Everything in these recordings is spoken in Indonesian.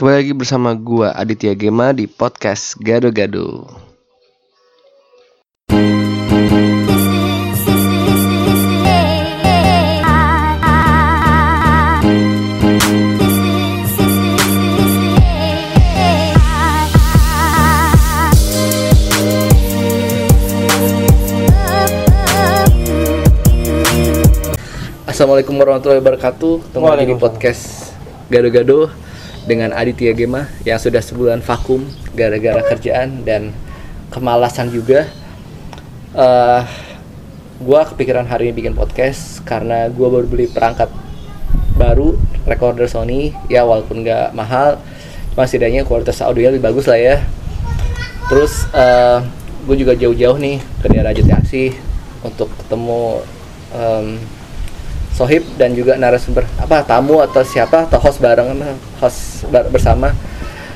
Kembali lagi bersama gua Aditya Gema di podcast Gado Gado. Assalamualaikum warahmatullahi wabarakatuh. Ketemu lagi di podcast Gado Gado dengan Aditya Gema yang sudah sebulan vakum gara-gara kerjaan dan kemalasan juga. eh gua kepikiran hari ini bikin podcast karena gua baru beli perangkat baru recorder Sony ya walaupun nggak mahal cuma setidaknya kualitas audionya lebih bagus lah ya terus eh gue juga jauh-jauh nih ke daerah Jati Asih untuk ketemu em, Sohib dan juga narasumber apa tamu atau siapa atau host bareng host bar- bersama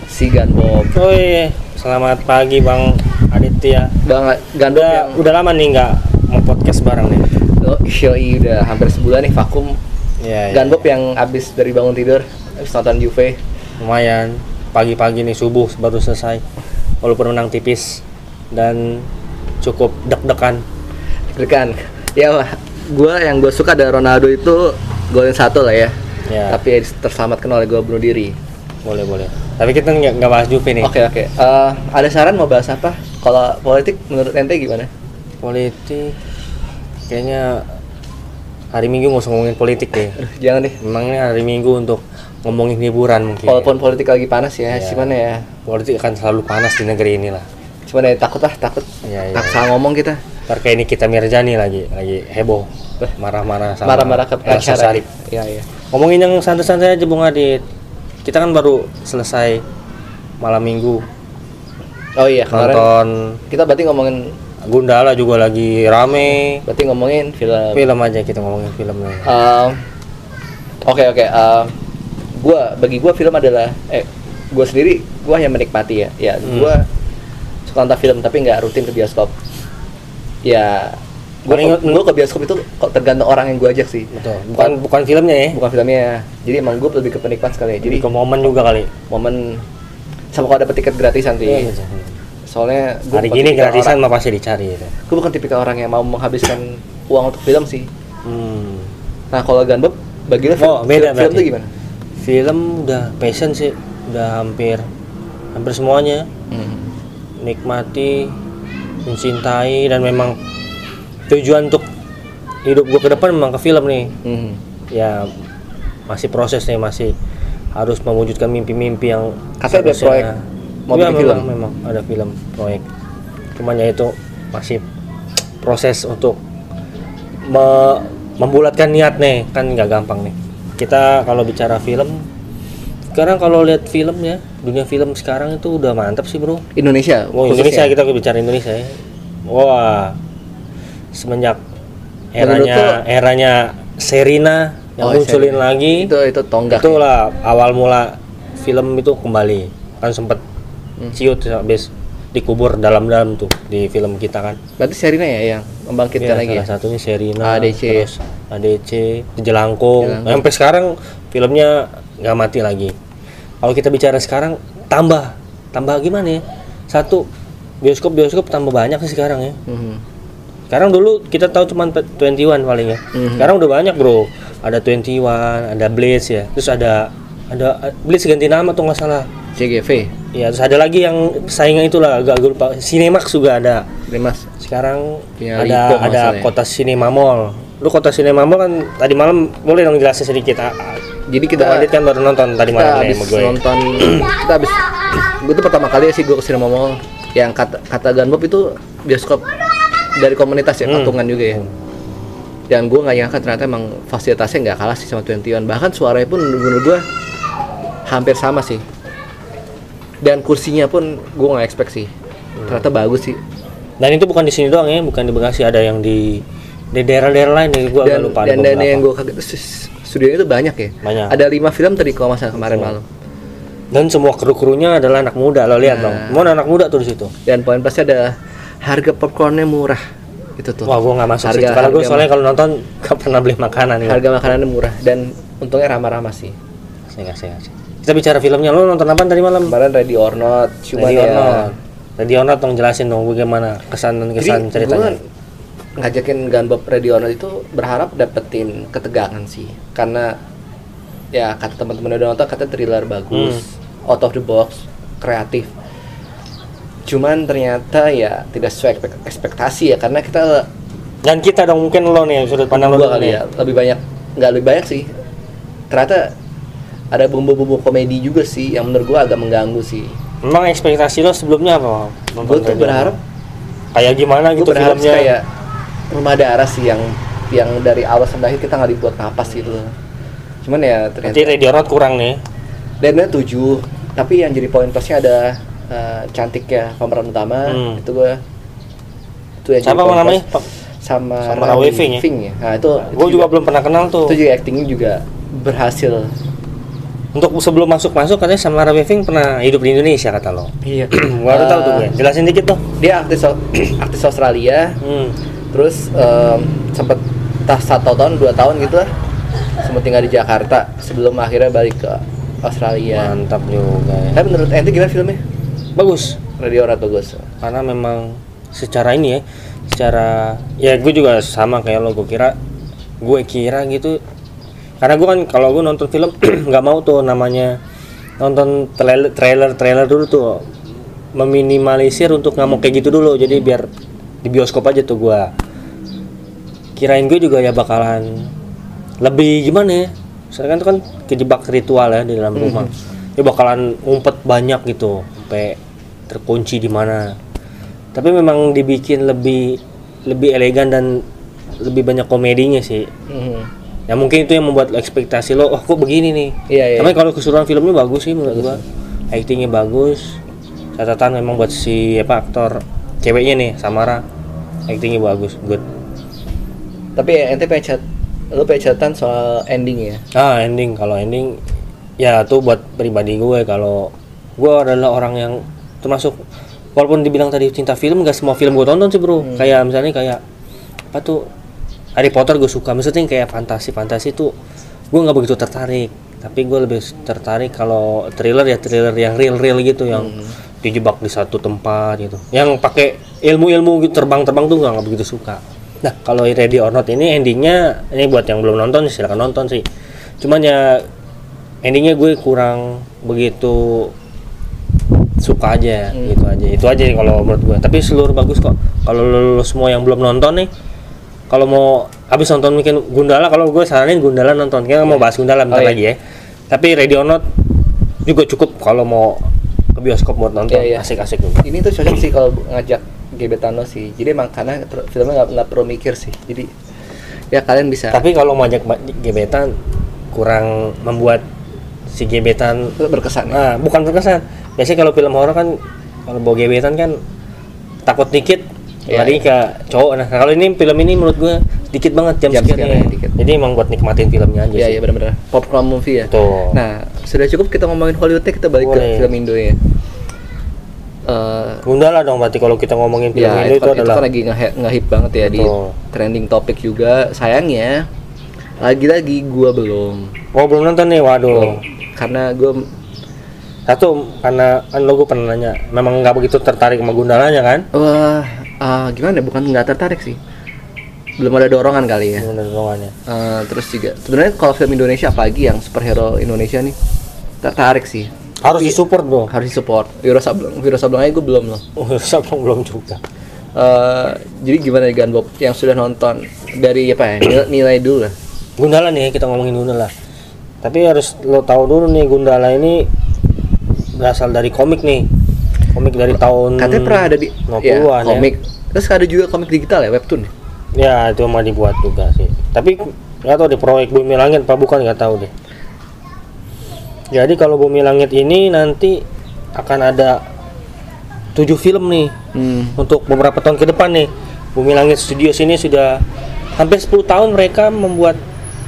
si Ganbob Woi, selamat pagi Bang Aditya. Bang Ganbob Udah, yang udah lama nih nggak mau podcast bareng nih. oh, yoi, udah hampir sebulan nih vakum Ya, Ganbob yang abis dari bangun tidur abis nonton Juve lumayan. Pagi-pagi nih subuh baru selesai. Walaupun menang tipis dan cukup deg-degan. Deg-degan ya gue yang gue suka dari Ronaldo itu golin satu lah ya Ya, tapi terselamatkan oleh gue bunuh diri boleh boleh. Tapi kita nggak nggak bahas Juve nih. oke oke Eh, ada saran mau bahas apa kalau politik menurut ente gimana Politik kayaknya hari Minggu nggak usah ngomongin politik deh. Aduh, jangan deh Memangnya hari Minggu untuk ngomongin hiburan mungkin. walaupun politik lagi panas ya Ya. gimana ya politik akan selalu panas di negeri ini lah. cuman ya takut lah takut Iya, iya. tak salah ngomong kita Ntar kayak ini kita Mirjani lagi lagi heboh marah-marah sama marah-marah ke Elsa Sharif. ya ya Ngomongin yang santai-santai aja Bung Adit. Kita kan baru selesai malam minggu oh iya kemarin nonton kita berarti ngomongin Gundala juga lagi rame. berarti ngomongin film Film aja kita ngomongin filmnya. Um, Oke oke. um, gua bagi gua film adalah eh gua sendiri gua hanya menikmati ya. Ya Hmm. gua suka nonton film tapi nggak rutin ke bioskop. Ya gua, Paling- gua ke bioskop itu kok tergantung orang yang gua ajak sih. Betul. Bukan bukan filmnya ya. Bukan filmnya. Jadi emang gua lebih ke penikmat sekali. Jadi Jadi ke momen juga kali. momen sama kalau dapet tiket gratisan sih. Iya, Soalnya gua Hari gini gratisan mah pasti dicari itu. Gua bukan tipikal orang yang mau menghabiskan uang untuk film sih. Hmm. Nah kalau Gunbob bagi film, Oh, beda film, film tuh gimana? Film udah passion sih, udah hampir hampir semuanya. Hmm. nikmati, mencintai dan memang tujuan untuk hidup gue ke depan memang ke film nih. Hmm. Ya masih proses nih masih harus mewujudkan mimpi-mimpi yang Katanya ada proyek mau bikin memang, film. memang ada film proyek. Cuman ya itu masih proses untuk me- membulatkan niat nih kan nggak gampang nih. Kita kalau bicara film sekarang kalau lihat film ya dunia film sekarang itu udah mantap sih bro Indonesia. Oh. Indonesia kita bicara Indonesia ya. Wah. Semenjak eranya eranya Serina Oh, yang munculin Serina. lagi. itu itu tonggak. ya? Itulah awal mula film itu kembali. Kan sempat Hmm. ciut habis dikubur dalam-dalam tuh di film kita kan. Berarti Serina ya yang membangkitkan Iya, lagi ya. salah satunya Serina, ADC. terus ADC, Jelangkung. Jelangkung. Sampai sekarang filmnya nggak mati lagi. Kalau kita bicara sekarang tambah, tambah gimana ya? Satu bioskop bioskop tambah banyak sih sekarang ya. Mhm. Sekarang dulu kita tahu cuma 21 paling ya. Mhm. Sekarang udah banyak bro. Ada 21, ada Blitz ya. Terus ada ada Blitz ganti nama tuh nggak salah. CGV. Ya terus ada lagi yang saingan itulah agak agak lupa. Cinemax juga ada. Mas. Sekarang Punya ada ada ya. kota Cinema Mall. Lu kota Cinema Mall kan tadi malam boleh dong jelasin sedikit. Jadi Kita Adit kan baru nonton tadi kita malam habis gue. nonton kita habis gue tuh pertama kali sih gue ke Cinema Mall yang kata kata Gunbob itu bioskop dari komunitas ya Hmm. patungan juga ya. Dan gue nggak nyangka ternyata emang fasilitasnya nggak kalah sih sama 21. Bahkan suaranya pun menurut gue hampir sama sih. Dan kursinya pun gue nggak expect sih. Ternyata bagus sih. Dan itu bukan di sini doang ya, bukan di Bekasi ada yang di di daerah-daerah lain nih gue agak lupa dan, dan yang gue kaget studionya itu banyak ya Banyak. ada lima film tadi kalau masa kemarin Betul. malam Dan semua kru-krunya adalah anak muda lo lihat Nah. dong. Semua anak muda tuh di situ. dan poin plusnya ada harga popcornnya murah itu tuh Wah, gua nggak masuk Harga- sih. Kalau gue soalnya kalau nonton nggak pernah beli makanan ya. harga makanannya murah dan untungnya ramah-ramah sih nggak sih. kita bicara filmnya lo nonton apa tadi malam kemarin Ready or Not cuma Ready ya or Not Ready or Not dong jelasin dong bagaimana kesan dan kesan Jadi ceritanya gua ngajakin or Not itu berharap dapetin ketegangan sih karena ya kata teman-teman udah nonton kata thriller bagus Hmm. out of the box kreatif cuman ternyata ya tidak sesuai ekspek- ekspektasi ya karena kita dan kita dong mungkin lo nih sudut pandang lo gua kali ya lebih banyak nggak lebih banyak sih ternyata ada bumbu-bumbu komedi juga sih yang menurut gua agak mengganggu sih Memang ekspektasi lo sebelumnya apa? Gue tuh berharap kayak gimana gitu filmnya? kayak rumah darah sih yang yang dari awal sampai akhir kita nggak dibuat napas gitu cuman ya ternyata Berarti Ready or Not kurang nih. dan tujuh tapi yang jadi poin plusnya ada eh, cantiknya pemeran utama Hmm. itu gue itu yang Siapa jadi namanya? sama Sama Rawi Rawi Fing ya? Fing ya nah itu Gue juga belum pernah kenal tuh. itu juga actingnya juga berhasil Untuk sebelum masuk masuk katanya sama Ravi Fing pernah hidup di Indonesia kata lo. iya Baru tahu tuh gue. Jelasin dikit tuh. dia artis artis Australia Hmm. Terus em, sempet tas satu tahun dua tahun gitu lah sempet tinggal di Jakarta sebelum akhirnya balik ke Australia Mantap juga ya. tapi menurut ente gimana filmnya Bagus. Radio Rat bagus Karena memang secara ini ya, secara ya gue juga sama kayak lo. Gue kira, gue kira gitu. Karena gue kan kalau gue nonton film nggak mau tuh namanya nonton trailer trailer trailer dulu tuh meminimalisir untuk nggak mau kayak gitu dulu. Jadi biar di bioskop aja tuh gue. Kirain gue juga ya bakalan lebih gimana ya? Soalnya kan itu kan kejebak ritual ya di dalam rumah. Ya bakalan ngumpet banyak gitu sampai terkunci di mana. Tapi memang dibikin lebih lebih elegan dan lebih banyak komedinya sih. Mhm. Ya mungkin itu yang membuat ekspektasi lo, oh kok begini nih. Iya, iya. Tapi kalau keseluruhan filmnya bagus sih menurut gua. Actingnya bagus. Catatan memang buat si apa aktor ceweknya nih Samara. Actingnya bagus, good. Tapi ente pengen cat lu pengen catatan soal ending ya? Ah ending. Kalau ending ya tuh buat pribadi gue. Kalau gue adalah orang yang termasuk walaupun dibilang tadi cinta film gak semua film gue tonton sih bro. Kayak misalnya kayak apa tuh Harry Potter gue suka. Maksudnya kayak fantasi fantasi tuh gue nggak begitu tertarik. Tapi gue lebih tertarik kalau thriller ya thriller yang real real gitu yang dijebak di satu tempat gitu. Yang pakai ilmu ilmu gitu terbang terbang tuh nggak begitu suka nah kalau Ready or Not ini endingnya ini buat yang belum nonton silakan nonton sih. Cuman ya endingnya gue kurang begitu suka aja gitu aja. Itu aja kalau menurut gue. Tapi seluruh bagus kok. Kalau lo, semua yang belum nonton nih kalau mau habis nonton mungkin Gundala kalau gue saranin Gundala nonton. Kita mau bahas Gundala bentar Oh, iya. lagi ya. Tapi Ready or Not juga cukup kalau mau ke bioskop buat nonton. Iya, iya. asik-asik juga. Ini tuh cocok sih kalau ngajak gebetan lo sih jadi emang karena filmnya nggak nggak perlu mikir sih jadi ya kalian bisa tapi kalau mau ajak gebetan kurang membuat si gebetan berkesan ya Nah, bukan terkesan. Biasanya kalau film horor kan kalau bawa gebetan kan takut dikit Iya, lari ke cowok. Nah, kalau ini film ini menurut gue dikit banget jam, Jump scare-nya. scare-nya dikit. Jadi emang buat nikmatin filmnya aja Iya sih. iya benar-benar popcorn movie ya. Tuh. Nah sudah cukup kita ngomongin Hollywood kita balik Boleh. ke film Indo ya. Eh, Gundala dong berarti kalau kita ngomongin film ya Indo itu, itu, kan- itu adalah kan lagi nge- nge-hit banget ya di Betul. trending topik juga. Sayangnya lagi-lagi gua belum. Oh, belum nonton nih. Waduh. Karena gua Satu karena kan lo gue pernah nanya, memang nggak begitu tertarik sama Gundalanya kan? wah ah, gimana bukan nggak tertarik sih. Belum ada dorongan kali ya. Belum ada dorongannya. Eh, terus juga sebenarnya kalau film Indonesia apalagi yang superhero Indonesia nih tertarik sih. Harus disupport bro. Harus support. Wiro Sableng, Wiro Sableng aja gue belum loh. Oh, Sableng belum juga. Eh, jadi gimana nih Gunbob yang sudah nonton dari apa ya nilai, nilai dulu lah Gundala nih kita ngomongin Gundala. Tapi harus lo tahu dulu nih Gundala ini berasal dari komik nih. Komik dari tahun katanya pernah ada di 90-an ya, ya. komik terus ada juga komik digital ya webtoon Ya, itu mah dibuat juga sih. Tapi nggak tahu di proyek Bumi Langit apa bukan nggak tahu deh. Jadi kalau Bumi Langit ini nanti akan ada tujuh film nih hmm. untuk beberapa tahun ke depan nih. Bumi Langit Studios ini sudah hampir 10 tahun mereka membuat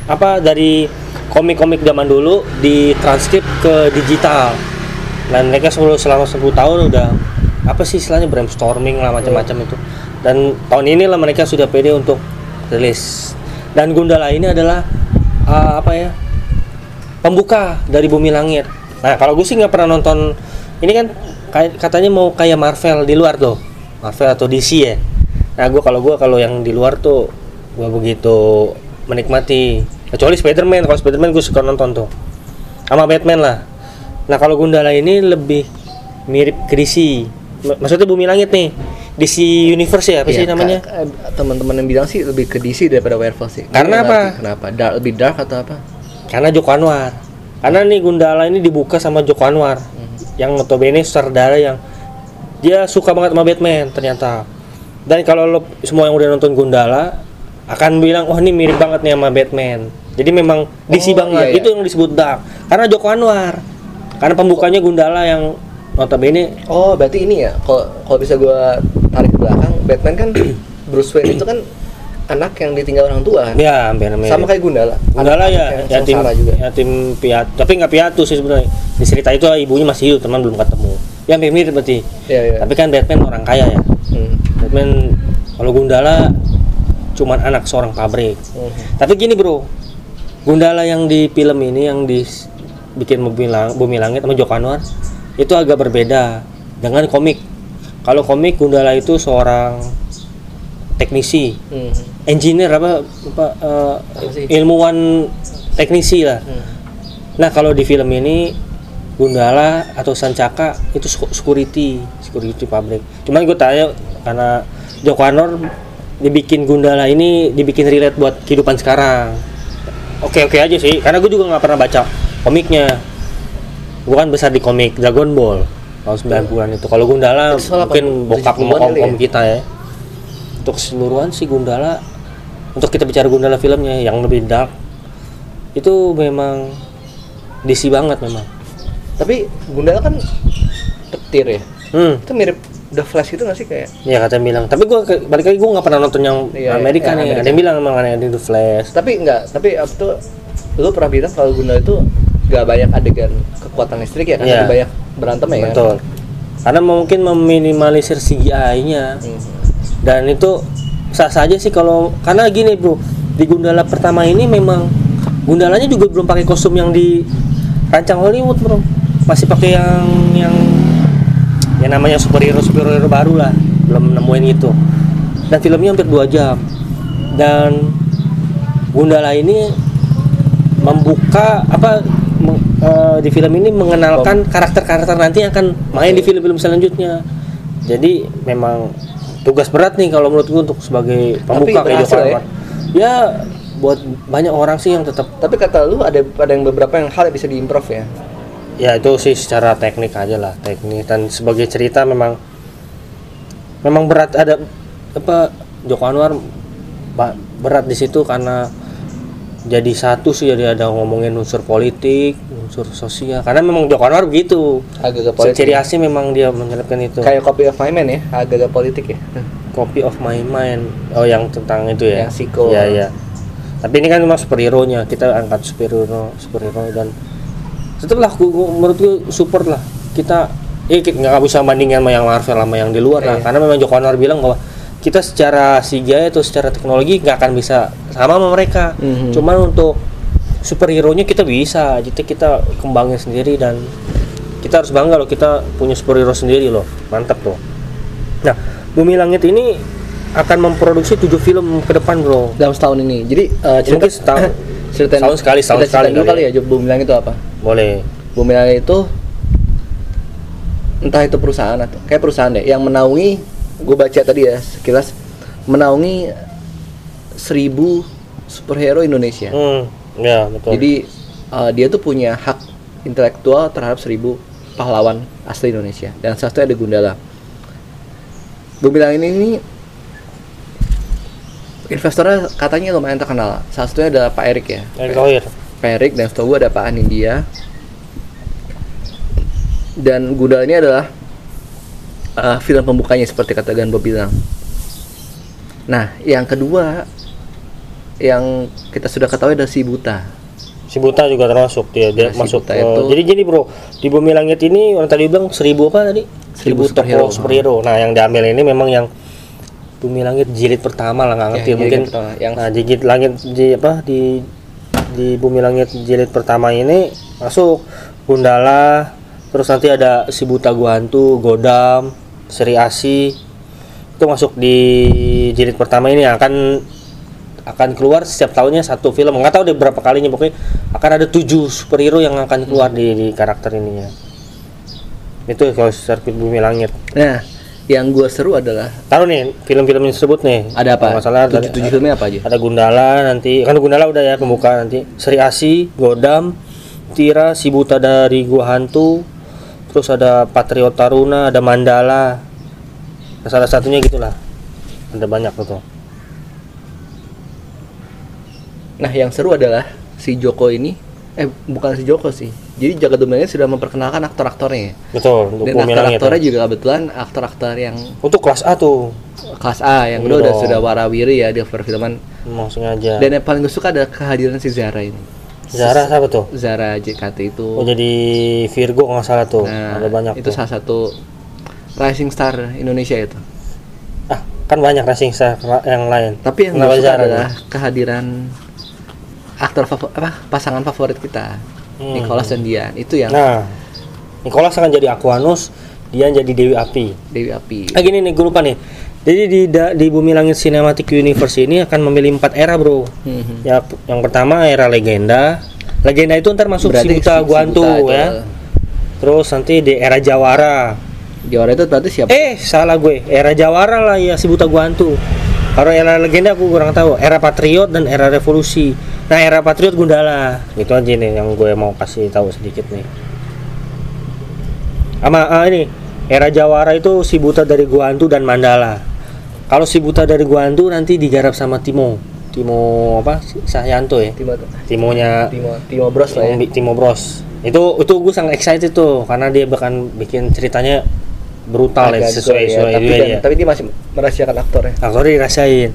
apa dari komik-komik zaman dulu ditranskrip ke digital. Dan mereka selalu selama 10 tahun udah apa sih istilahnya brainstorming lah macam-macam itu. Dan tahun ini lah mereka sudah pede untuk rilis. Dan Gundala ini adalah uh, apa ya? Pembuka dari Bumi Langit. Nah kalau gue sih nggak pernah nonton ini kan katanya mau kayak Marvel di luar tuh, Marvel atau DC ya. Nah gue kalau gue kalau yang di luar tuh gue begitu menikmati. Kecuali Spider-Man, kalau Spider-Man gue suka nonton tuh, sama Batman lah. Nah kalau Gundala ini lebih mirip DC. Maksudnya Bumi Langit nih, DC Universe ya apa sih Iya, namanya? eh, teman-teman yang bilang sih lebih ke DC daripada Werewolf sih. Karena apa? ngerti Kenapa? Dark, lebih dark atau apa? Karena Joko Anwar. Karena nih Gundala ini dibuka sama Joko Anwar. Yang notabene sutradara yang dia suka banget sama Batman ternyata. Dan kalau lo semua yang udah nonton Gundala akan bilang, "Oh, ini mirip banget nih sama Batman." Jadi memang DC Oh, banget. iya, iya. Itu yang disebut dark. Karena Joko Anwar. Karena pembukanya Gundala yang notabene Oh, berarti ini ya. Kalau kalau bisa gua tarik ke belakang, Batman kan Bruce Wayne itu kan anak yang ditinggal orang tua. kan? ya hampir mirip. Sama kayak Gundala. Gundala ya yatim sengsara juga. yatim piatu tapi nggak piatu sih sebenarnya di cerita itu ibunya masih hidup teman belum ketemu ya hampir mirip berarti Iya, iya. tapi kan Batman orang kaya ya Hmm. Batman kalau Gundala cuman anak seorang pabrik Hmm. tapi gini bro Gundala yang di film ini yang dibikin Bumi, Lang- Bumi Langit sama Joko Anwar itu agak berbeda dengan komik kalau komik Gundala itu seorang teknisi Hmm. Engineer apa, apa sih? ilmuwan teknisi lah. Hmm. Nah kalau di film ini Gundala atau Sancaka itu security, security pabrik. Cuman gue tanya karena Joko Anwar dibikin Gundala ini dibikin relate buat kehidupan sekarang. Oke oke aja sih, karena gue juga nggak pernah baca komiknya. Gue kan besar di komik Dragon Ball tahun 90-an itu. Kalau Gundala Itu mungkin bokap 70-an om om ya? kita ya. Untuk keseluruhan sih Gundala untuk kita bicara Gundala filmnya yang lebih dark itu memang DC banget memang. Tapi Gundala kan petir ya. Hmm, Itu mirip The Flash itu nggak sih kayak? ya kata bilang. Tapi gua ke- balik lagi gua nggak pernah nonton yang Iya, Amerika yang nih. Amerika. Ada yang bilang emang ada The Flash. Tapi enggak, tapi apa tuh lu pernah bilang kalau Gundala itu nggak banyak adegan kekuatan listrik ya kan? Iya. Lebih banyak berantem ya kan? Betul. Karena mungkin meminimalisir CGI-nya. Hmm. Dan itu sah saja sih kalau karena gini, Bro. Di Gundala pertama ini memang Gundalanya juga belum pakai kostum yang di rancang Hollywood, Bro. Masih pakai yang yang yang namanya superhero superhero baru lah. Belum nemuin itu. Dan filmnya hampir dua jam. Dan Gundala ini membuka apa eh, di film ini mengenalkan karakter-karakter nanti yang akan main di film-film selanjutnya. Jadi memang tugas berat nih kalau menurut gue untuk sebagai pembuka kayak berhasil ya? Ya buat banyak orang sih yang tetap Tapi kata lu ada ada yang beberapa yang hal yang bisa diimprove ya. ya itu sih secara teknik aja lah teknik dan sebagai cerita memang memang berat ada apa Joko Anwar berat di situ karena jadi satu sih jadi ada ngomongin unsur politik unsur sosial. Karena memang Joko Anwar begitu. Agak-agak politik. ciri khasnya memang dia menyelipkan itu. Kayak Copy of My Man ya, agak-agak politik ya. copy of my mind oh yang tentang itu ya? Yang psiko. ya ya tapi ini kan memang superhero nya kita angkat superhero superhero dan tetaplah gua, menurut gue support lah. Kita eh nggak bisa bandingin sama yang Marvel sama yang di luar lah. Iya. karena memang Joko Anwar bilang bahwa kita secara CGI atau secara teknologi nggak akan bisa sama sama mereka Mhm. cuman untuk superhero nya kita bisa jadi kita kembangin sendiri dan kita harus bangga loh kita punya superhero sendiri loh mantap loh nah Bumi Langit ini akan memproduksi tujuh film ke depan bro Dalam setahun ini. Jadi eh, cerita Mungkin setahun. ceritain, Setahun sekali, setahun kita sekali dulu kali kali ya, Bumi Langit itu apa? boleh Bumi Langit itu entah itu perusahaan atau kayak perusahaan deh yang menaungi gue baca tadi ya sekilas menaungi seribu superhero Indonesia. hmm ya betul Jadi uh, dia tuh punya hak intelektual terhadap seribu pahlawan asli Indonesia dan satunya ada Gundala. Bumi Langit ini investornya katanya lumayan terkenal. Salah satunya ada Pak Erik ya. Erick Thohir Pak Erik dan setahu gue ada Pak Anindya dan Gundala ini adalah uh, film pembukanya seperti kata Ganbo bilang nah yang kedua yang kita sudah ketahui adalah si Buta si Buta juga termasuk dia dia Nah, si masuk Buta ke- itu- jadi gini bro di Bumi Langit ini orang tadi bilang seribu apa tadi Seribu seribu superhero. tokoh superhero nah yang diambil ini memang yang Bumi Langit jilid pertama lah nggak Ya, ngerti jilid mungkin pertama. Yang- nah jilid langit di apa di di Bumi Langit jilid pertama ini masuk Gundala, terus nanti ada si Buta Gua Hantu, Godam, Seri Asi. Itu masuk di jilid pertama ini akan akan keluar setiap tahunnya satu film. Nggak tahu deh berapa kalinya pokoknya akan ada tujuh superhero yang akan keluar di, di karakter ininya. Itu kalau sirkuit bumi langit. Nah, yang gue seru adalah Taruh nih film-film yang disebut nih. ada apa? Kalau nggak salah tujuh, tujuh filmnya apa aja? ada Gundala nanti kan Gundala udah ya pembuka nanti Sri Asi Godam Tira si buta dari gua hantu terus ada Patriot Taruna ada Mandala Nah, salah satunya gitulah ada banyak tuh Nah, yang seru adalah si Joko ini eh bukan si Joko sih. Jadi Dunia ini sudah memperkenalkan aktor-aktornya. betul untuk Dan aktor-aktornya ya. juga kebetulan aktor-aktor yang untuk kelas A tuh kelas A yang Iya udah dong. sudah warawiri ya di perfilman. mau sengaja Dan yang paling gue suka ada kehadiran si Zara ini. Zara siapa tuh Zara JKT itu. oh jadi Virgo nggak salah tuh Nah, ada banyak itu tuh. salah satu rising star Indonesia itu. ah kan banyak racing star yang lain Tapi yang gue suka Zara adalah kehadiran aktor favo- apa pasangan favorit kita, Hmm. Nicholas dan Dian. Itu yang nah Nicholas akan jadi Aquanus dia jadi Dewi Api Dewi Api. Ah gini nih, gue lupa nih. Jadi di da- di Bumi Langit Cinematic Universe ini akan memilih empat era, bro. Mhm. Ya, yang pertama era legenda. Legenda itu ntar masuk Berarti si Buta si- si Guantu Buta itu, ya. Terus nanti di era Jawara. Jawara itu berarti siapa? Eh, salah gue. Era Jawara lah ya si Buta Guantu. Kalau era legenda aku kurang tahu. Era Patriot dan era Revolusi. Nah, era Patriot Gundala. Itu aja nih yang gue mau kasih tahu sedikit nih. Sama ah, ini era Jawara itu si Buta dari Guantu dan Mandala. Kalau si Buta dari Guantu nanti digarap sama Timo. Timo apa? Sahyanto ya. Timo Timonya Timo Timo Bros lah ya. Timo, Timo Bros. Itu itu gue sangat excited tuh karena dia bahkan bikin ceritanya brutal ya Agak sesuai juga ya, sesuai tapi, dia. dan- tapi dia masih merahasiakan aktornya. Aktornya dirasain.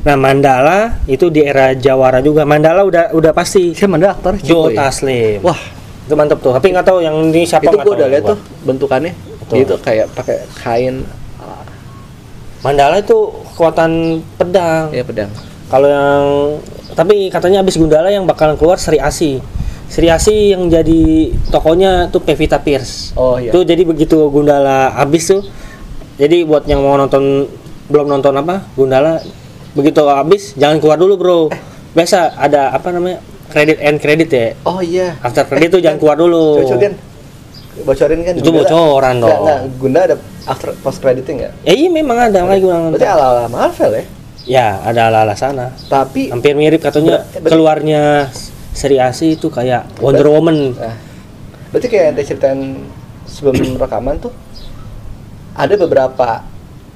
Nah Mandala itu di era Jawara juga. Mandala udah udah pasti. Siapa mana aktor? Ciko ya? Taslim. Wah, itu mantep tuh. Tapi nggak tahu yang ini siapa. itu gua tahu udah lihat gua. tuh bentukannya. Betul. Dia itu kayak pakai kain Mandala itu kekuatan pedang. ya pedang. Kalau yang tapi katanya abis Gundala yang bakalan keluar Sri Asi. Sri Asi yang jadi tokonya tuh Pevita Pierce. Oh iya. Tuh jadi begitu Gundala habis tuh. Jadi buat yang mau nonton belum nonton apa Gundala begitu habis jangan keluar dulu bro. Biasa ada apa namanya kredit end kredit ya. Oh iya. After kredit tuh jangan keluar dulu. Kan? Bocorin kan? Itu Gunda- bocoran dong. nggak, Gunda ada after post crediting nggak? Ya iya memang ada makanya gue Berarti ala ala Marvel ya. Ya ada ala-ala sana. Tapi Hampir mirip katanya Ber- ber- keluarnya Sri Asi itu kayak Wonder Woman. Nah, berarti kayak yang ceritain sebelum rekaman tuh ada beberapa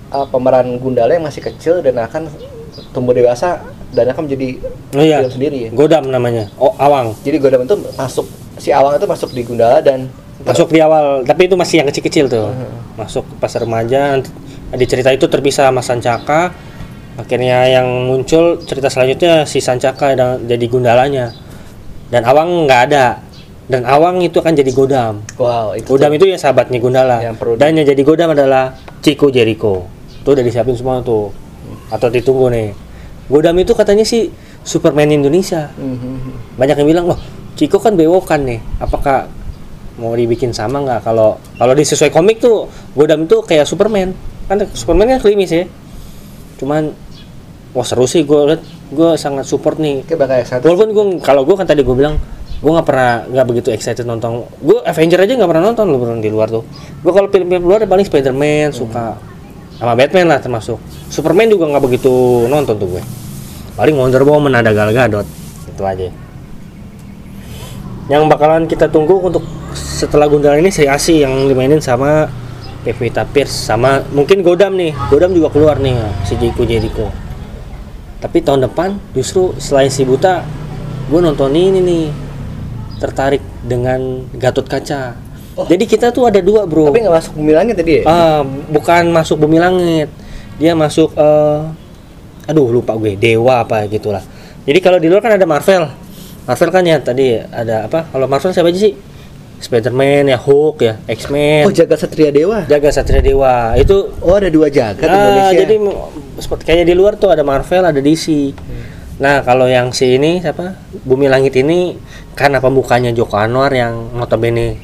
uh, pemeran Gundala yang masih kecil dan akan tumbuh dewasa dan akan menjadi Oh iya. film sendiri ya. Godam namanya. Oh, Awang. Jadi Godam itu masuk si Awang itu masuk di Gundala dan Masuk di awal, tapi itu masih yang kecil-kecil tuh. Mhm. Masuk pas remaja, di cerita itu terpisah sama Sancaka. Akhirnya yang muncul cerita selanjutnya si Sancaka yang jadi gundalanya. Dan Awang nggak ada. Dan Awang itu akan jadi Godam. wow itu Godam tuh. itu ya sahabatnya Gundala. Yang Dan yang jadi Godam adalah Chico Jericho. Tuh udah disiapin semua tuh. Atau ditunggu nih. Godam itu katanya sih Superman Indonesia. Mhm. banyak yang bilang loh Ciko kan bewokan nih apakah mau dibikin sama nggak? Kalau kalau di sesuai komik tuh Godam itu kayak Superman. Kan Superman kan klimis ya cuman wah seru sih. Gue liat gue sangat support nih. Walaupun gue kalau gue kan tadi gue bilang gue nggak pernah nggak begitu excited nonton. Gue Avenger aja nggak pernah nonton loh bro, di luar tuh. Gue kalau film-film luar ya paling Spiderman suka sama Batman lah termasuk. Superman juga nggak begitu nonton tuh gue paling Wonder Woman ada Gal Gadot. Itu aja yang bakalan kita tunggu untuk setelah Gundala ini Sri Asi yang dimainin sama Pevita Pierce sama mungkin Godam nih Godam juga keluar nih si Jiko Jericho tapi tahun depan justru selain si Buta gue nonton ini nih tertarik dengan Gatot Kaca Oh. jadi kita tuh ada dua bro Tapi nggak masuk bumi langit tadi ya? Ah, bukan masuk bumi langit. Dia masuk eh aduh lupa gue, dewa apa gitulah. Jadi kalau di luar kan ada Marvel. Marvel kan ya tadi ada apa? Kalau Marvel siapa aja sih? Spider-Man, ya Hulk, ya X-Men. Oh jaga Satria Dewa. Jaga Satria Dewa. Itu Oh ada dua jagat ah, Indonesia. jadi m- seperti kayak di luar tuh ada Marvel, ada DC. Hmm. Nah, kalau yang si ini siapa? Bumi Langit ini karena pembukanya Joko Anwar yang notabene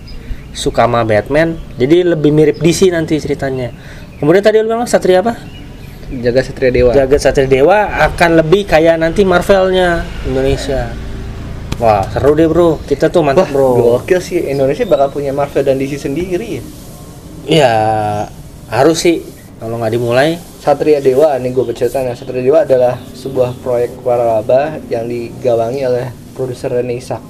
suka sama Batman jadi lebih mirip DC nanti ceritanya kemudian tadi lu bilang Satria apa Jaga Satria Dewa. Jagat Satria Dewa akan lebih kayak nanti Marvelnya Indonesia wah seru deh bro kita tuh Wah, mantap bro gokil sih Indonesia bakal punya Marvel dan DC sendiri ya. ya harus sih kalau nggak dimulai Satria Dewa nih gue bercerita nih Satria Dewa adalah sebuah proyek waralaba yang digawangi oleh produser Rene Ishak.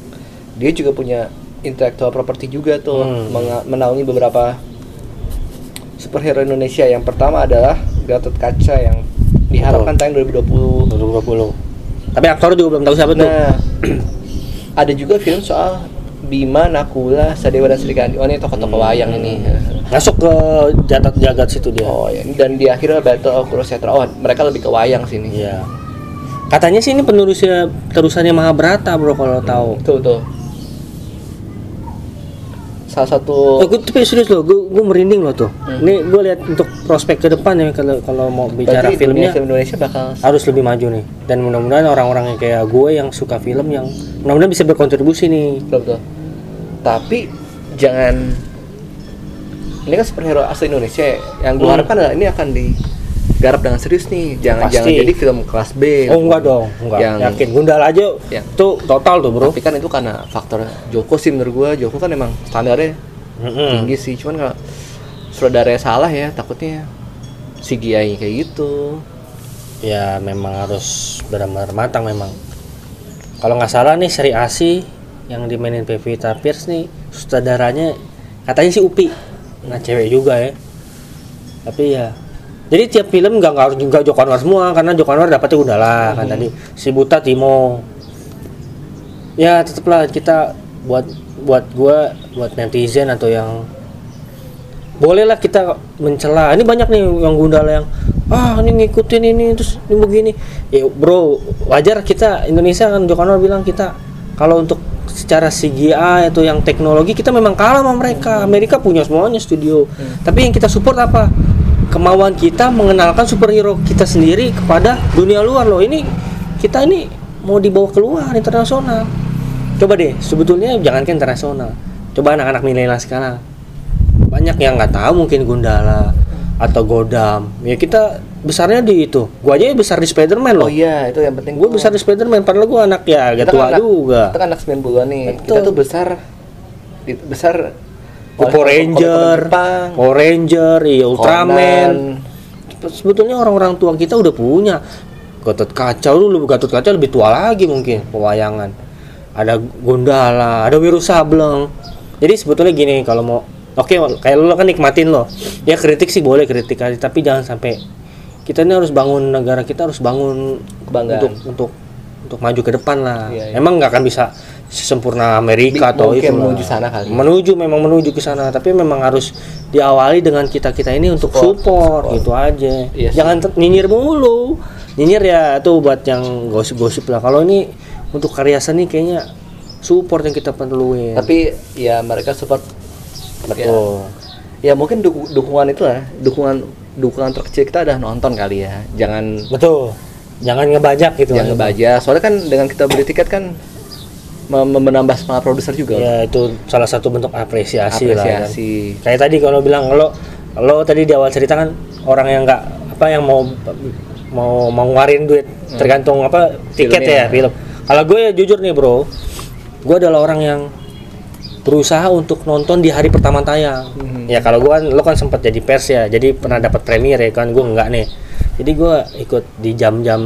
Dia juga punya intellectual property juga tuh Hmm. menaungi beberapa superhero Indonesia. Yang pertama adalah Gatot Kaca yang diharapkan tayang 2020. 2020 tapi aktor juga belum tahu siapa tuh Nah, ada juga film soal Bima, Nakula, Sadewa dan Srikandi. Oh ini tokoh-tokoh wayang ini. masuk ke jagat jagat situ dia Oh ya, dan di akhirnya Battle of Kurusetra. Oh, mereka lebih ke wayang sini. Iya. Katanya sih ini penerusnya terusannya Mahabharata bro kalau tahu. Tuh tuh. Salah satu Oh, gue tapi serius loh, gue, gue merinding loh tuh. Hmm. Ini gue lihat untuk prospek ke depan ya kalau kalau mau bicara berarti filmnya film Indonesia bakal harus lebih maju nih. Dan mudah-mudahan orang-orang yang kayak gue yang suka film yang mudah-mudahan bisa berkontribusi nih. betul, betul. Tapi jangan ini kan superhero asli Indonesia ya. yang gue Hmm. harapkan adalah ini akan digarap dengan serius nih. Jangan Pasti. jangan jadi film kelas B. Oh enggak dong, enggak. Yang- Yakin Gundala aja Yang- tuh total tuh bro. Tapi kan itu karena faktor Joko sih menurut gue. Joko kan emang standarnya Mm-mm. tinggi sih. Cuman kalau saudaranya salah ya takutnya CGI kayak gitu. Ya memang harus benar-benar matang memang. Kalau nggak salah nih seri Asi yang dimainin Pevita Pierce nih sutradaranya katanya si Upi nah cewek juga ya tapi ya jadi tiap film nggak harus juga Joko Anwar semua karena Joko Anwar dapetnya udah lah kan tadi. Si Buta Timo. Ya tetaplah kita buat buat gua buat netizen atau yang bolehlah kita mencela. Ini banyak nih yang gundala yang ah ini ngikutin ini terus ini begini. Ya bro wajar kita Indonesia kan Joko Anwar bilang kita kalau untuk secara CGI atau yang teknologi kita memang kalah sama mereka. Amerika punya semuanya studio. Tapi yang kita support apa kemauan kita mengenalkan superhero kita sendiri kepada dunia luar loh ini kita ini mau dibawa keluar internasional coba deh sebetulnya jangan ke internasional coba anak-anak milenial sekarang banyak yang nggak tahu mungkin Gundala atau Godam ya kita besarnya di itu gua aja besar di Spiderman Oh loh iya, itu yang penting. tuh. besar di Spiderman padahal gua anak ya agak kan tua anak- juga Kita kan anak 90-an nih. Betul. Kita tuh besar di- besar Power Ranger Power Ranger iya Ultraman. Conan. sebetulnya orang-orang tua kita udah punya. Gatot Kaca dulu Gatot Kaca lebih tua lagi mungkin pewayangan. Ada Gundala ada Wiru Sableng. Jadi sebetulnya gini kalau mau oke kayak lo kan nikmatin lo ya kritik sih boleh kritik aja tapi jangan sampai kita ini harus bangun negara kita harus bangun Kebanggaan. untuk untuk untuk maju ke depan lah. Iya, iya. emang nggak akan bisa sesempurna Amerika atau itu menuju sana kali. menuju memang menuju ke sana tapi memang harus diawali dengan kita kita ini untuk Support, support, support. gitu aja Iya sih. jangan nyinyir mulu nyinyir ya tuh buat yang gosip-gosip lah kalau ini untuk karya seni kayaknya support yang kita perluin Tapi ya mereka support betul ya mungkin duku- dukungan itu lah, dukungan dukungan terkecil kita adalah nonton kali ya. Jangan betul jangan ngebajak gitu jangan ngebaca. Soalnya kan dengan kita beli tiket kan menambah semangat produser juga. ya itu salah satu bentuk apresiasi, lah kan. Apresiasi. kayak tadi kalau bilang lo lo tadi di awal cerita kan orang yang nggak apa yang mau mau mau ngeluarin duit tergantung apa tiket Filmnya. ya film kalau gue ya jujur nih bro gue adalah orang yang berusaha untuk nonton di hari pertama tayang Mhm. ya kalau gue kan lo kan sempat jadi pers ya jadi pernah dapat premier ya kan gue enggak nih jadi gue ikut di jam-jam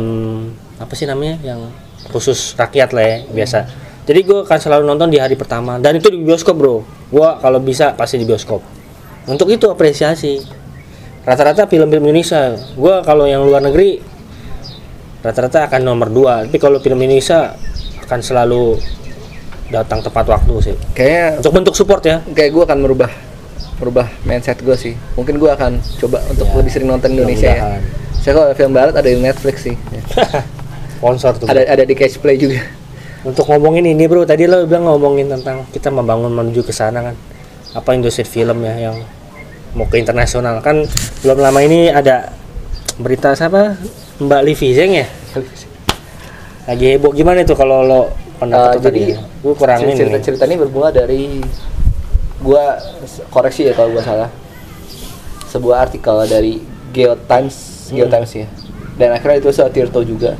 apa sih namanya yang khusus rakyat lah ya biasa jadi gue akan selalu nonton di hari pertama. Dan itu di bioskop bro. Gue kalau bisa pasti di bioskop. Untuk itu apresiasi. Rata-rata film-film Indonesia. Gue kalau yang luar negeri rata-rata akan nomor dua. Tapi kalau film Indonesia akan selalu datang tepat waktu sih. Kayaknya untuk bentuk support ya. kayak gue akan merubah merubah mindset gue sih. Mungkin gue akan coba untuk Ya, lebih sering nonton Indonesia ya. Saya kalau film barat ada di Netflix sih. Sponsor tuh Ada ada di Catch Play juga. Untuk ngomongin ini bro tadi lo bilang ngomongin tentang kita membangun menuju ke sana kan? Apa industri film ya yang mau ke internasional? Kan belum lama ini ada berita siapa? Mbak Livi Zeng ya? Lagi heboh. Gimana itu kalau lo pendapat Uh, jadi gue kurang ini. cerita cerita ini bermula dari gua koreksi ya kalau gua salah. Sebuah artikel dari Geotimes Hmm. Geotimes ya. Dan akhirnya itu soal Tirto juga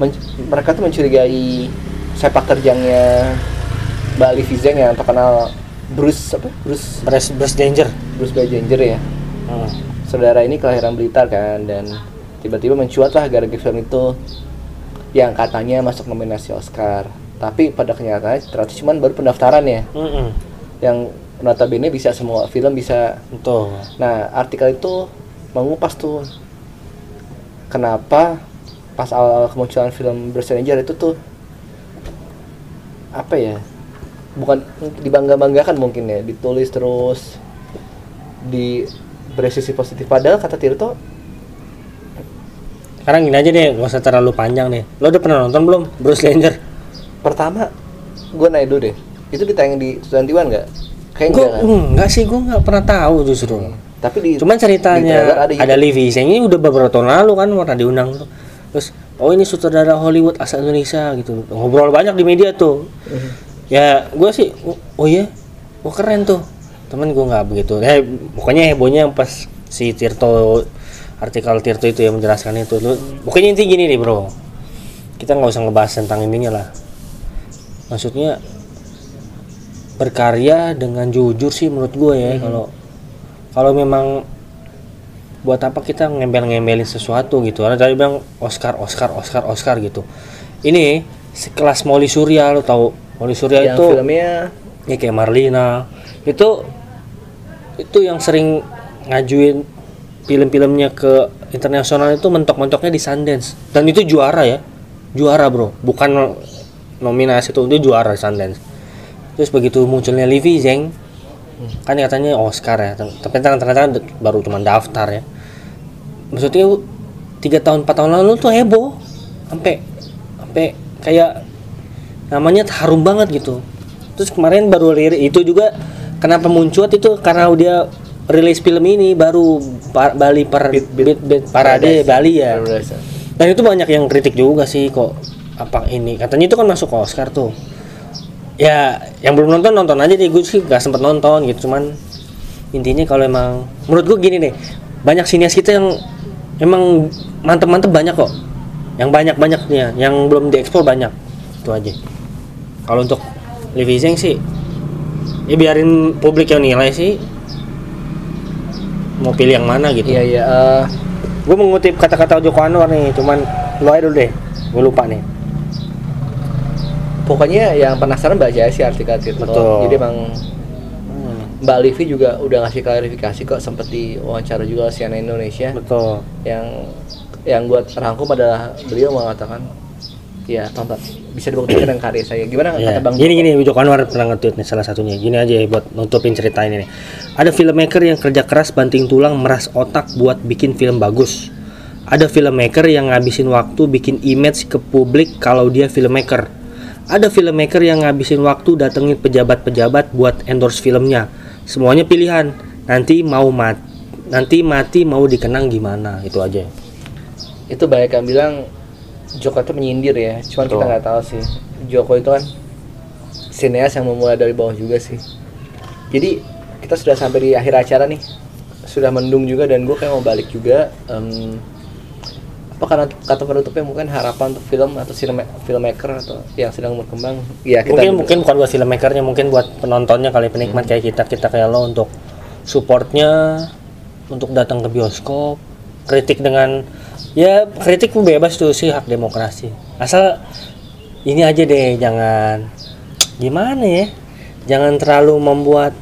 Men- mereka tuh mencurigai sepak terjangnya Mbak Ali Fizeng yang terkenal Bruce apa Bruce Bruce, Bruce Danger Bruce Bajanger ya Hmm. saudara ini kelahiran Blitar kan dan tiba-tiba mencuat lah gara-gara film itu yang katanya masuk nominasi Oscar tapi pada kenyataannya ternyata cuma baru pendaftaran ya Mm-mm. yang notabene bisa semua film bisa Betul. nah artikel itu mengupas tuh kenapa pas awal kemunculan film Bruce Ranger itu tuh apa ya bukan dibangga banggakan mungkin ya ditulis terus di beri sisi positif padahal kata Tirto Sekarang gini aja deh, gak usah terlalu panjang deh. Lo udah pernah nonton belum Bruce Danger? pertama gue naik dulu deh itu ditayang di Sudantiwan nggak kayak Gue enggak kan enggak sih, gue nggak pernah tahu justru. tapi di Cuman di ceritanya trailer ada, ada Lee Viseng ini udah beberapa tahun lalu kan pernah diundang tuh. Terus oh ini sutradara Hollywood asal Indonesia gitu. Ngobrol banyak di media tuh. Mhm. Ya gue sih oh, oh iya, oh keren tuh. Temen gue nggak begitu. Ya pokoknya hebohnya pas si Tirto artikel Tirto itu yang menjelaskan itu. Lu, pokoknya inti gini nih bro. Kita nggak usah ngebahas tentang ininya lah. Maksudnya berkarya dengan jujur sih menurut gue ya kalau kalau memang buat apa kita ngembel-ngembelin sesuatu gitu. Ada tadi bilang Oscar Oscar Oscar Oscar gitu. Ini sekelas Molly Surya lo tahu. Molly Surya yang itu filmnya? Ya kayak Marlina. Itu itu yang sering ngajuin film-filmnya ke internasional itu mentok-mentoknya di Sundance. Dan itu juara ya. Juara bro. Bukan nominasi itu itu juara Sundance. Terus begitu munculnya Livi Zeng kan katanya Oscar ya tapi ternyata baru cuma daftar ya. Maksudnya tiga tahun empat tahun lalu tuh heboh. Sampai sampai kayak namanya harum banget gitu. Terus kemarin baru lirik itu juga kenapa muncuat itu? Karena dia rilis film ini baru Par- Bali Beat, Beat- Beat Parade Bali ya. Paradise. dan itu banyak yang kritik juga sih kok apa ini. Katanya itu kan masuk Oscar tuh ya yang belum nonton nonton aja deh. Gue sih gak sempet nonton gitu cuman intinya kalau emang menurut gue gini deh. Banyak sinias kita yang emang mantep-mantep banyak kok. Yang banyak-banyaknya yang belum diekspor banyak. Itu aja. Kalau untuk Zeng sih ya biarin publik yang nilai sih. Mau pilih yang mana gitu. Iya iya eh, gue mengutip kata-kata Joko Anwar nih cuman lo aja dulu deh. Gue lupa nih pokoknya yang penasaran baca aja sih artikel Tirto Betul. jadi emang Mbak Livi juga udah ngasih klarifikasi kok sempet di wawancara juga CNN Indonesia. Betul. Yang yang buat rangkum adalah beliau mengatakan ya tonton bisa dibuktikan dengan karya saya. Gimana Ya, kata Bang? Gini gini Joko Anwar pernah nge-tweet nih salah satunya. Gini aja ya buat nutupin cerita ini nih. Ada filmmaker yang kerja keras banting tulang meras otak buat bikin film bagus. Ada filmmaker yang ngabisin waktu bikin image ke publik kalau dia filmmaker ada filmmaker yang ngabisin waktu datengin pejabat-pejabat buat endorse filmnya. Semuanya pilihan. Nanti mau mat nanti mati mau dikenang gimana itu aja. Itu banyak yang bilang Joko itu menyindir ya cuman kita Betul. nggak tahu sih. Joko itu kan sineas yang memulai dari bawah juga sih. Jadi kita sudah sampai di akhir acara nih. Sudah mendung juga dan gue kayak mau balik juga Em, apa karena kata penutupnya mungkin harapan untuk film atau film filmmaker atau yang sedang berkembang. Ya kita mungkin mungkin bukan buat filmmakernya mungkin buat penontonnya kali penikmat kayak kita kita kayak lo untuk supportnya untuk datang ke bioskop kritik dengan ya kritik pun bebas tuh sih hak demokrasi. Asal ini aja deh jangan gimana ya jangan terlalu membuat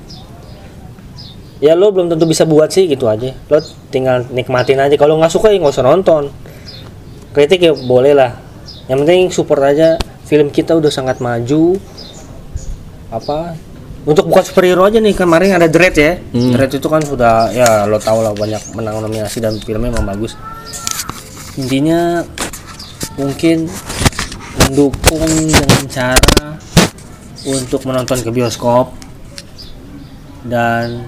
ya lo belum tentu bisa buat sih gitu aja. Lo tinggal nikmatin aja. Kalau nggak suka ya nggak usah nonton kritik ya boleh lah. Yang penting support aja. Film kita udah sangat maju. Apa? Untuk bukan superhero aja nih kemarin ada Dread ya. Hmm. Dread itu kan sudah ya lo tau lah banyak menang nominasi dan filmnya memang bagus. Intinya mungkin mendukung dengan cara untuk menonton ke bioskop. Dan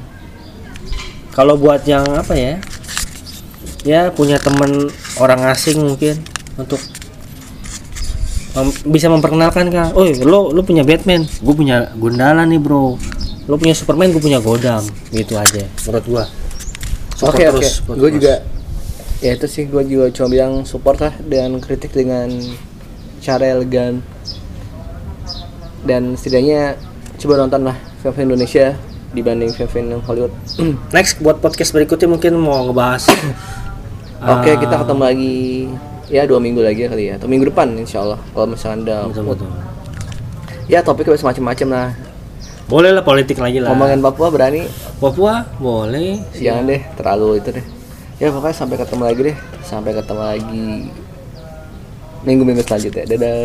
kalau buat yang apa ya ya punya temen orang asing mungkin untuk Mem- bisa memperkenalkan kak. Oh lo lo punya Batman? Gue punya Gundala nih bro. Lo punya Superman gue punya Godam. Gitu aja. Menurut gua. Support Oke oke, terus, support gue juga ya itu sih gue juga cuma bilang support lah dan kritik dengan cara elegan. Dan setidaknya coba nonton lah film Indonesia dibanding film-film Hollywood. next buat podcast berikutnya mungkin mau ngebahas Oke ah, kita ketemu lagi. Ya dua minggu lagi kali ya. Atau minggu depan insya Allah kalau misalnya ada betul, mood. betul. ya topiknya bisa macam-macam lah. Boleh lah politik lagi lah. Ngomongin Papua berani? Papua? Boleh. Jangan deh terlalu itu deh. Ya pokoknya sampai ketemu lagi deh. Sampai ketemu lagi minggu-minggu selanjutnya. Dadah